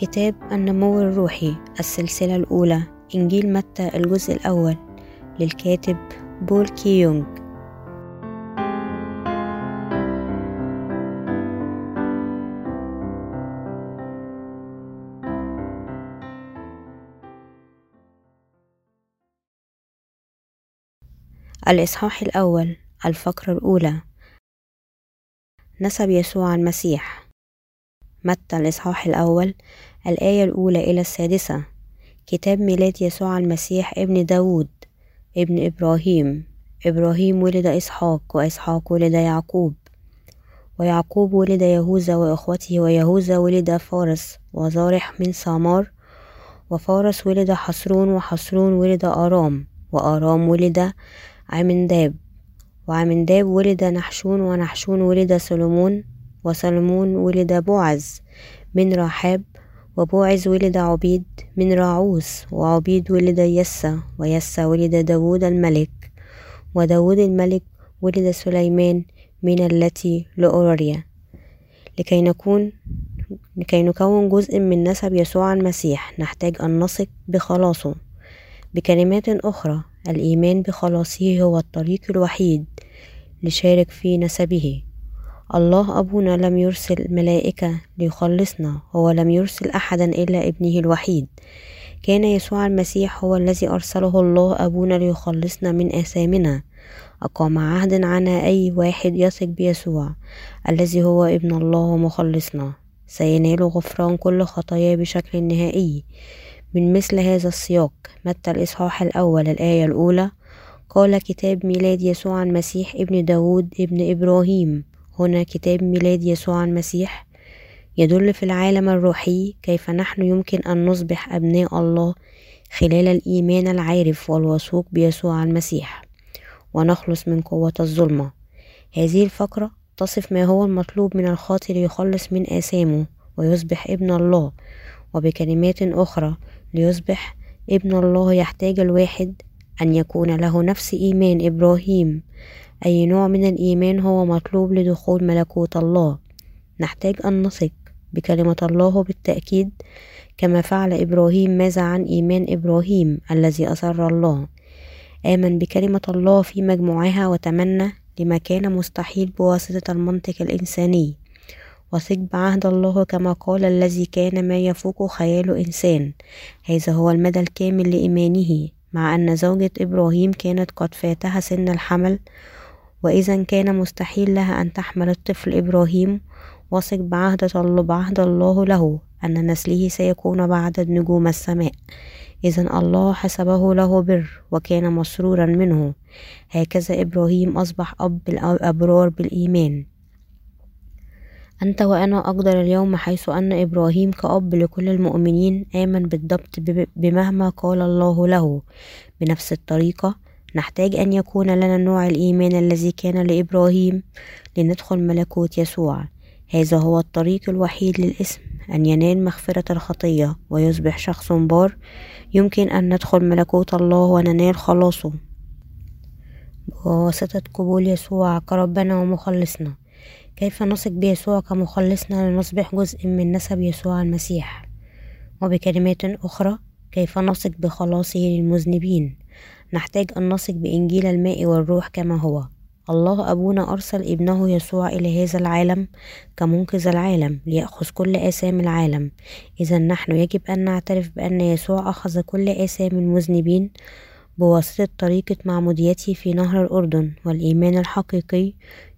كتاب النمو الروحي السلسلة الأولى إنجيل متى الجزء الأول للكاتب بول كي يونغ. الإصحاح الأول الفقرة الأولى. نسب يسوع المسيح. متى الإصحاح الأول؟ الآية الأولى إلى السادسة. كتاب ميلاد يسوع المسيح ابن داود ابن إبراهيم. إبراهيم ولد إسحاق وإسحاق ولد يعقوب. ويعقوب ولد يهوذا وإخوته ويهوذا ولد فارس وزارح من سامار. وفارس ولد حصرون وحصرون ولد آرام. وآرام ولد عمنداب. وعمنداب ولد نحشون ونحشون ولد سلمون وسلمون ولد بوعز من رحاب وبوعز ولد عبيد من راعوس وعبيد ولد يسى ويسى ولد داود الملك وداود الملك ولد سليمان من التي لأوريا. لكي نكون لكي نكون جزء من نسب يسوع المسيح نحتاج أن نثق بخلاصه. بكلمات أخرى الإيمان بخلاصه هو الطريق الوحيد لشارك في نسبه. الله أبونا لم يرسل ملائكة ليخلصنا هو لم يرسل أحدا إلا ابنه الوحيد. كان يسوع المسيح هو الذي أرسله الله أبونا ليخلصنا من آثامنا. أقام عهدا عنا أي واحد يثق بيسوع الذي هو ابن الله ومخلصنا. سينال غفران كل خطاياه بشكل نهائي. من مثل هذا السياق متى الإصحاح الأول الآية الأولى؟ قال كتاب ميلاد يسوع المسيح ابن داود ابن إبراهيم. هنا كتاب ميلاد يسوع المسيح يدل في العالم الروحي كيف نحن يمكن أن نصبح أبناء الله خلال الإيمان العارف والوثوق بيسوع المسيح ونخلص من قوة الظلمة. هذه الفقرة تصف ما هو المطلوب من الخاطئ ليخلص من آثامه ويصبح ابن الله وبكلمات أخرى ليصبح ابن الله يحتاج الواحد أن يكون له نفس إيمان إبراهيم أي نوع من الإيمان هو مطلوب لدخول ملكوت الله. نحتاج أن نثق بكلمة الله بالتأكيد كما فعل إبراهيم ماذا عن إيمان إبراهيم الذي أسر الله. آمن بكلمة الله في مجموعها وتمنى لما كان مستحيل بواسطة المنطق الإنساني. وثق بعهد الله كما قال الذي كان ما يفوق خيال إنسان. هذا هو المدى الكامل لإيمانه مع أن زوجة إبراهيم كانت قد فاتها سن الحمل وإذا كان مستحيل لها أن تحمل الطفل إبراهيم وثق بعهد الله بعهد الله له أن نسله سيكون بعدد نجوم السماء. إذا الله حسبه له بر وكان مسرورا منه. هكذا إبراهيم أصبح أب الأبرار بالإيمان. أنت وأنا أقدر اليوم حيث أن إبراهيم كأب لكل المؤمنين آمن بالضبط بمهما قال الله له. بنفس الطريقة نحتاج أن يكون لنا نوع الإيمان الذي كان لإبراهيم لندخل ملكوت يسوع. هذا هو الطريق الوحيد للإسم أن ينال مغفرة الخطية ويصبح شخص بار يمكن أن ندخل ملكوت الله وننال خلاصه. بواسطة قبول يسوع كربنا ومخلصنا. كيف نثق بيسوع كمخلصنا لنصبح جزء من نسب يسوع المسيح؟ وبكلمات أخرى كيف نثق بخلاصه للمذنبين؟ نحتاج أن نثق بإنجيل الماء والروح كما هو. الله أبونا أرسل ابنه يسوع إلى هذا العالم كمنقذ العالم ليأخذ كل آثام العالم. إذا نحن يجب أن نعترف بأن يسوع أخذ كل آثام المذنبين بواسطة طريقة معموديته في نهر الأردن والإيمان الحقيقي.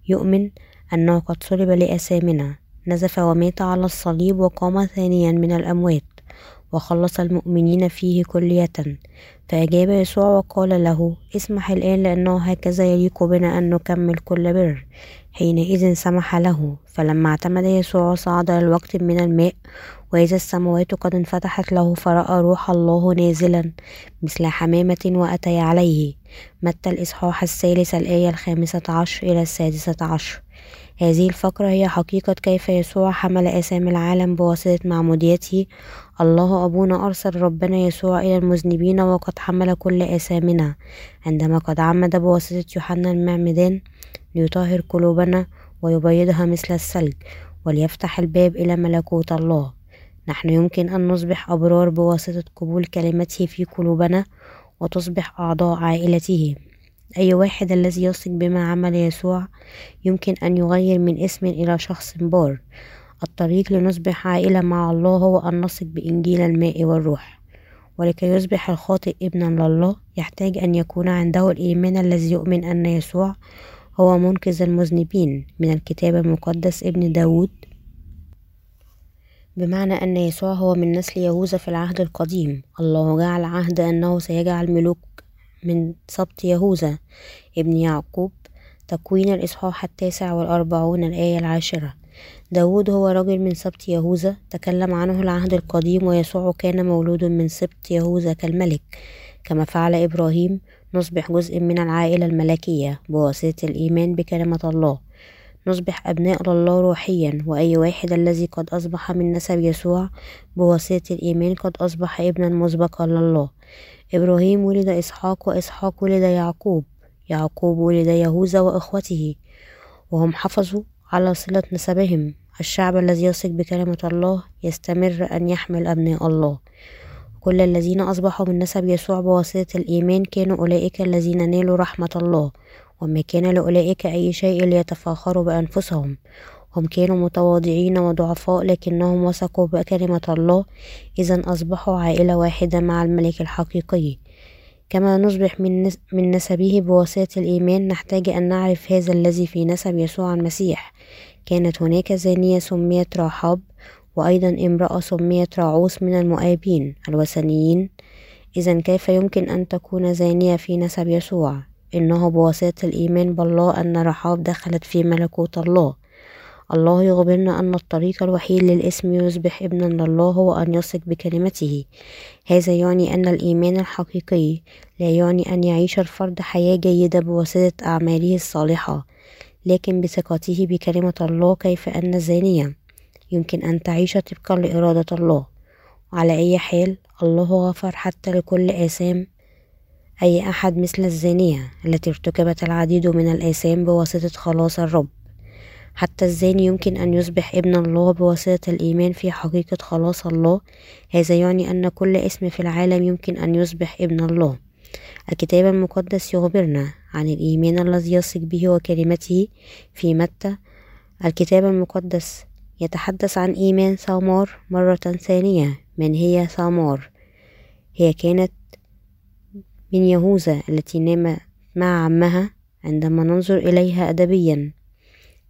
يؤمن أنه قد صلب لآثامنا. نزف ومات على الصليب وقام ثانيا من الأموات وخلص المؤمنين فيه كلية. فأجاب يسوع وقال له اسمح الآن لأنه هكذا يليق بنا أن نكمل كل بر. حينئذ سمح له فلما اعتمد يسوع صعد الوقت من الماء وإذا السماوات قد انفتحت له فرأى روح الله نازلا مثل حمامة وأتي عليه. متى الإصحاح الثالث الآية الخامسة عشر إلى السادسة عشر؟ هذه الفقرة هي حقيقة كيف يسوع حمل آثام العالم بواسطة معموديته. الله أبونا أرسل ربنا يسوع إلى المذنبين وقد حمل كل آثامنا. عندما قد عمد بواسطة يوحنا المعمدان ليطهر قلوبنا ويبيضها مثل الثلج وليفتح الباب إلى ملكوت الله. نحن يمكن أن نصبح أبرار بواسطة قبول كلمته في قلوبنا وتصبح أعضاء عائلته. أي واحد الذي يثق بما عمل يسوع يمكن أن يغير من اسم إلى شخص بار. الطريق لنصبح عائلة مع الله هو أن نثق بإنجيل الماء والروح. ولكي يصبح الخاطئ ابنا لله يحتاج أن يكون عنده الإيمان الذي يؤمن أن يسوع هو منقذ المذنبين. من الكتاب المقدس ابن داود بمعنى أن يسوع هو من نسل يهوذا في العهد القديم. الله جعل عهد أنه سيجعل ملوك من سبط يهوذا ابن يعقوب تكوين الإصحاح التاسع والأربعون الآية العاشرة. داود هو رجل من سبط يهوذا تكلم عنه العهد القديم ويسوع كان مولود من سبط يهوذا كالملك. كما فعل إبراهيم نصبح جزء من العائلة الملكية بواسطة الإيمان بكلمة الله. نصبح أبناء لله روحيا وأي واحد الذي قد أصبح من نسب يسوع بواسطة الإيمان قد أصبح ابنا مسبقا لله. إبراهيم ولد إسحاق وإسحاق ولد يعقوب يعقوب ولد يهوذا وإخوته وهم حفظوا على صلة نسبهم. الشعب الذي يثق بكلمة الله يستمر أن يحمل أبناء الله. كل الذين أصبحوا من نسب يسوع بواسطة الإيمان كانوا أولئك الذين نالوا رحمة الله. وما كان لأولئك أي شيء ليتفاخروا بأنفسهم. هم كانوا متواضعين وضعفاء لكنهم وثقوا بكلمة الله. إذا أصبحوا عائلة واحدة مع الملك الحقيقي. كما نصبح من, نسبه بواسطة الإيمان نحتاج أن نعرف هذا الذي في نسب يسوع المسيح. كانت هناك زانية سميت راحاب وأيضا امرأة سميت راعوس من المؤابين الوثنيين. إذا كيف يمكن أن تكون زانية في نسب يسوع؟ إنه بواسطة الإيمان بالله أن رحاب دخلت في ملكوت الله. الله يخبرنا أن الطريق الوحيد للاسم يصبح ابنا لله هو أن يثق بكلمته. هذا يعني أن الإيمان الحقيقي لا يعني أن يعيش الفرد حياة جيدة بواسطة أعماله الصالحة لكن بثقته بكلمة الله كيف أن الزانية يمكن أن تعيش طبقا لإرادة الله. وعلى أي حال الله غفر حتى لكل آثام أي أحد مثل الزانية التي ارتكبت العديد من الآثام بواسطة خلاص الرب. حتى الزاني يمكن أن يصبح ابن الله بواسطة الإيمان في حقيقة خلاص الله. هذا يعني أن كل اسم في العالم يمكن أن يصبح ابن الله. الكتاب المقدس يخبرنا عن الإيمان الذي يثق به وكلمته في متى. الكتاب المقدس يتحدث عن إيمان ثمار مرة ثانية. من هي ثمار هي كانت من يهوذا التي نام مع عمها عندما ننظر إليها أدبيا.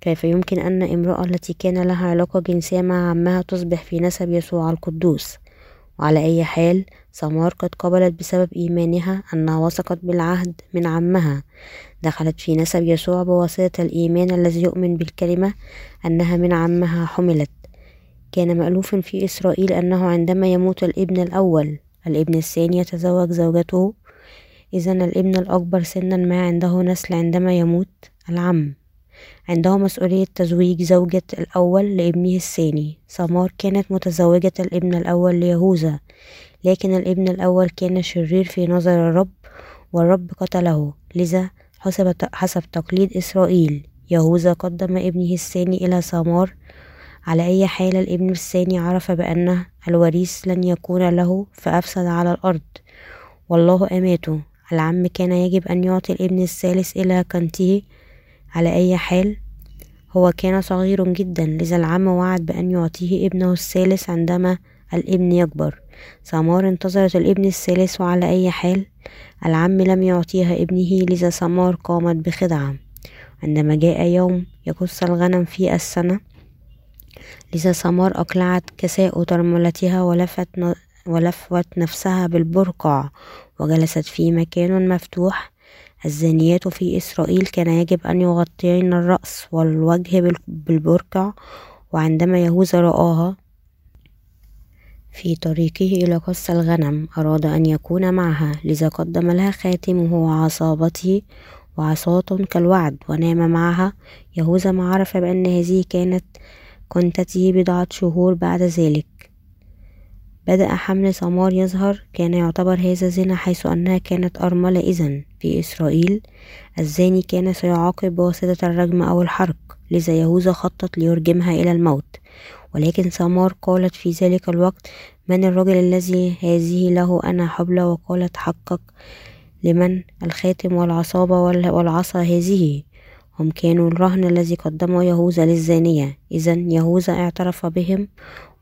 كيف يمكن أن امرأة التي كان لها علاقة جنسية مع عمها تصبح في نسب يسوع القدوس؟ وعلى أي حال سمار قد قبلت بسبب إيمانها أنها وثقت بالعهد من عمها. دخلت في نسب يسوع بواسطة الإيمان الذي يؤمن بالكلمة أنها من عمها حملت. كان مألوف في إسرائيل أنه عندما يموت الابن الأول الابن الثاني يتزوج زوجته إذا الابن الأكبر سنا ما عنده نسل عندما يموت العم. عنده مسؤولية تزويج زوجة الأول لابنه الثاني. سمار كانت متزوجة الابن الأول ليهوذا لكن الابن الأول كان شرير في نظر الرب والرب قتله. لذا حسب, حسب تقليد إسرائيل يهوذا قدم ابنه الثاني إلى سمار. على أي حال الابن الثاني عرف بأن الوريث لن يكون له فأفسد على الأرض. والله أماته. العم كان يجب أن يعطي الابن الثالث إلى كنته على أي حال. هو كان صغير جدا لذا العم وعد بأن يعطيه ابنه الثالث عندما الابن يكبر. سمار انتظرت الابن الثالث وعلى أي حال. العم لم يعطيها ابنه لذا سمار قامت بخدعة. عندما جاء يوم يقص الغنم في السنة لذا سمار أقلعت كساء ترملتها ولفت, ولفت نفسها بالبرقع وجلست في مكان مفتوح. الزانيات في إسرائيل كان يجب أن يغطين الرأس والوجه بالبرقع وعندما يهوذا رآها في طريقه إلى قص الغنم أراد أن يكون معها. لذا قدم لها خاتمه وعصابته وعصاة كالوعد ونام معها. يهوذا ما عرف بأن هذه كانت كنتته بضعة شهور بعد ذلك. بدأ حمل ثمار يظهر كان يعتبر هذا زنا حيث أنها كانت أرملة إذن في إسرائيل. الزاني كان سيعاقب بواسطة الرجم أو الحرق لذا يهوذا خطط ليرجمها إلى الموت. ولكن سمار قالت في ذلك الوقت من الرجل الذي هذه له أنا حبلى وقالت حقق لمن؟ الخاتم والعصابة والعصا هذه. هم كانوا الرهن الذي قدمه يهوذا للزانية. إذا يهوذا اعترف بهم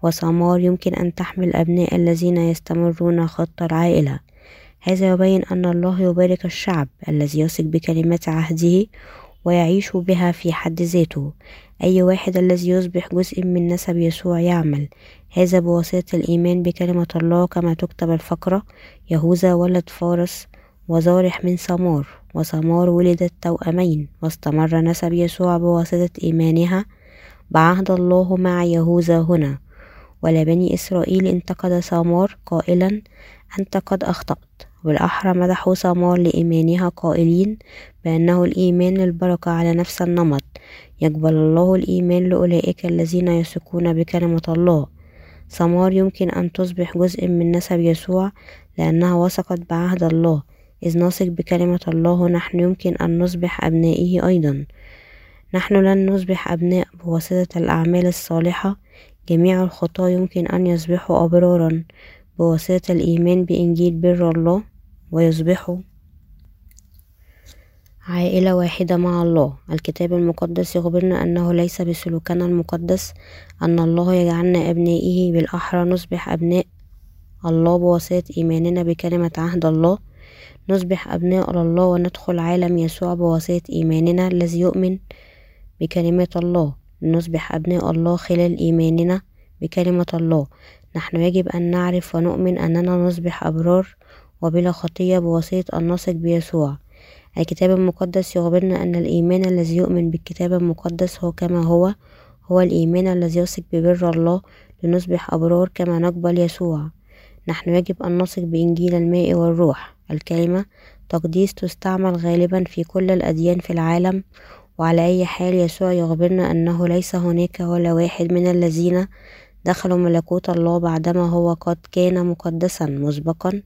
وسمار يمكن أن تحمل أبناء الذين يستمرون خط العائلة هذا يبين أن الله يبارك الشعب الذي يثق بكلمات عهده ويعيش بها في حد ذاته. أي واحد الذي يصبح جزء من نسب يسوع يعمل. هذا بواسطة الإيمان بكلمة الله كما تكتب الفقرة يهوذا ولد فارس وزارح من سمار وسمار ولدت توأمين واستمر نسب يسوع بواسطة إيمانها. بعهد الله مع يهوذا هنا. ولبني إسرائيل انتقد سمار قائلا أنت قد أخطأت والأحرى مدحوا سمار لإيمانها قائلين بأنه الإيمان للبركة على نفس النمط يقبل الله الإيمان لأولئك الذين يثقون بكلمة الله سمار يمكن أن تصبح جزء من نسب يسوع لأنها وثقت بعهد الله إذ نثق بكلمة الله نحن يمكن أن نصبح أبنائه أيضا نحن لن نصبح أبناء بواسطة الأعمال الصالحة جميع الخطاة يمكن أن يصبحوا أبرارا بواسطة الإيمان بإنجيل بر الله ويصبحوا عائلة واحدة مع الله. الكتاب المقدس يخبرنا أنه ليس بسلوكنا المقدس أن الله يجعلنا أبنائه بالأحرى. نصبح أبناء الله بواسطة إيماننا بكلمة عهد الله. نصبح أبناء لله وندخل عالم يسوع بواسطة إيماننا الذي يؤمن بكلمات الله. نصبح أبناء الله خلال إيماننا بكلمة الله. نحن يجب أن نعرف ونؤمن أننا نصبح أبرار وبلا خطية بواسطة أن نثق بيسوع. الكتاب المقدس يخبرنا أن الإيمان الذي يؤمن بالكتاب المقدس هو كما هو هو الإيمان الذي يثق ببر الله لنصبح أبرار كما نقبل يسوع. نحن يجب أن نثق بإنجيل الماء والروح. الكلمة تقديس تستعمل غالبا في كل الأديان في العالم وعلى أي حال يسوع يخبرنا أنه ليس هناك ولا واحد من الذين دخلوا ملكوت الله بعدما هو قد كان مقدسا مسبقا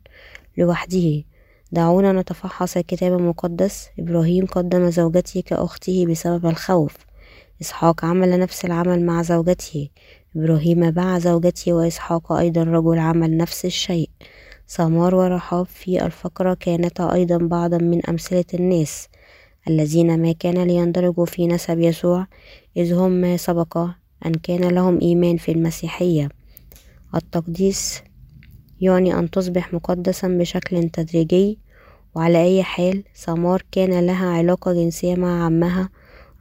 لوحده. دعونا نتفحص الكتاب المقدس. إبراهيم قدم زوجته كأخته بسبب الخوف. إسحاق عمل نفس العمل مع زوجته. إبراهيم باع زوجته وإسحاق أيضا رجل عمل نفس الشيء. سمار ورحاب في الفقرة كانتا أيضا بعضا من أمثلة الناس. الذين ما كان ليندرجوا في نسب يسوع إذ هم ما سبق أن كان لهم إيمان في المسيحية. التقديس يعني أن تصبح مقدسا بشكل تدريجي وعلى أي حال سمار كان لها علاقة جنسية مع عمها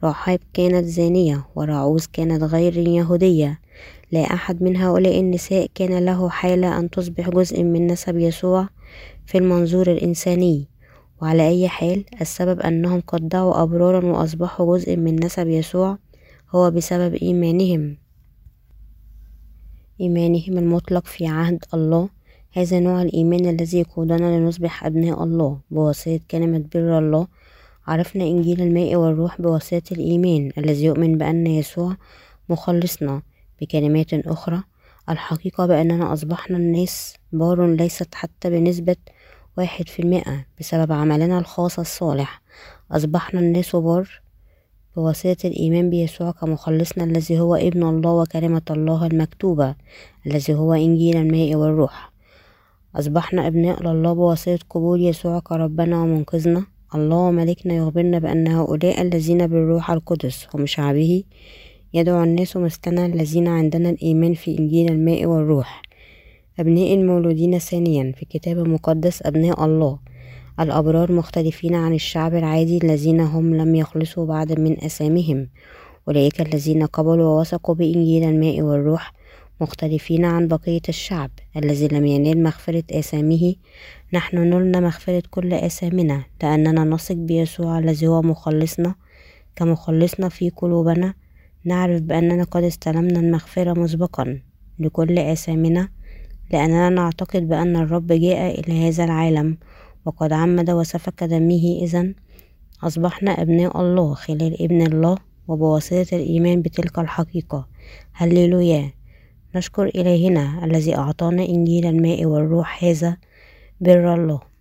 رحاب كانت زانية وراعوز كانت غير يهودية. لا أحد من هؤلاء النساء كان له حالة أن تصبح جزء من نسب يسوع في المنظور الإنساني. وعلى أي حال السبب أنهم قد دعوا أبرارا وأصبحوا جزء من نسب يسوع هو بسبب إيمانهم. إيمانهم المطلق في عهد الله. هذا نوع الإيمان الذي يقودنا لنصبح أبناء الله بواسطة كلمة بر الله. عرفنا إنجيل الماء والروح بواسطة الإيمان الذي يؤمن بأن يسوع مخلصنا بكلمات أخرى. الحقيقة بأننا أصبحنا الناس بار ليست حتى بنسبة واحد في المئة بسبب عملنا الخاص الصالح. أصبحنا الناس بار بواسطة الإيمان بيسوع كمخلصنا الذي هو ابن الله وكلمة الله المكتوبة الذي هو إنجيل الماء والروح. أصبحنا أبناء لله بواسطة قبول يسوع كربنا ومنقذنا. الله وملكنا يخبرنا بأن هؤلاء الذين بالروح القدس هم شعبه. يدعو الناس مثلنا الذين عندنا الإيمان في إنجيل الماء والروح. أبناء المولودين ثانيا في الكتاب المقدس أبناء الله الأبرار مختلفين عن الشعب العادي الذين هم لم يخلصوا بعد من أسامهم أولئك الذين قبلوا ووثقوا بإنجيل الماء والروح مختلفين عن بقية الشعب الذي لم ينال مغفرة آثامه نحن نلنا مغفرة كل آثامنا لأننا نثق بيسوع الذي هو مخلصنا. كمخلصنا في قلوبنا نعرف بأننا قد استلمنا المغفرة مسبقا لكل آثامنا لأننا نعتقد بأن الرب جاء إلى هذا العالم وقد عمد وسفك دمه إذا أصبحنا أبناء الله خلال ابن الله وبواسطة الإيمان بتلك الحقيقة. هللويا. نشكر إلهنا الذي أعطانا إنجيل الماء والروح هذا بر الله.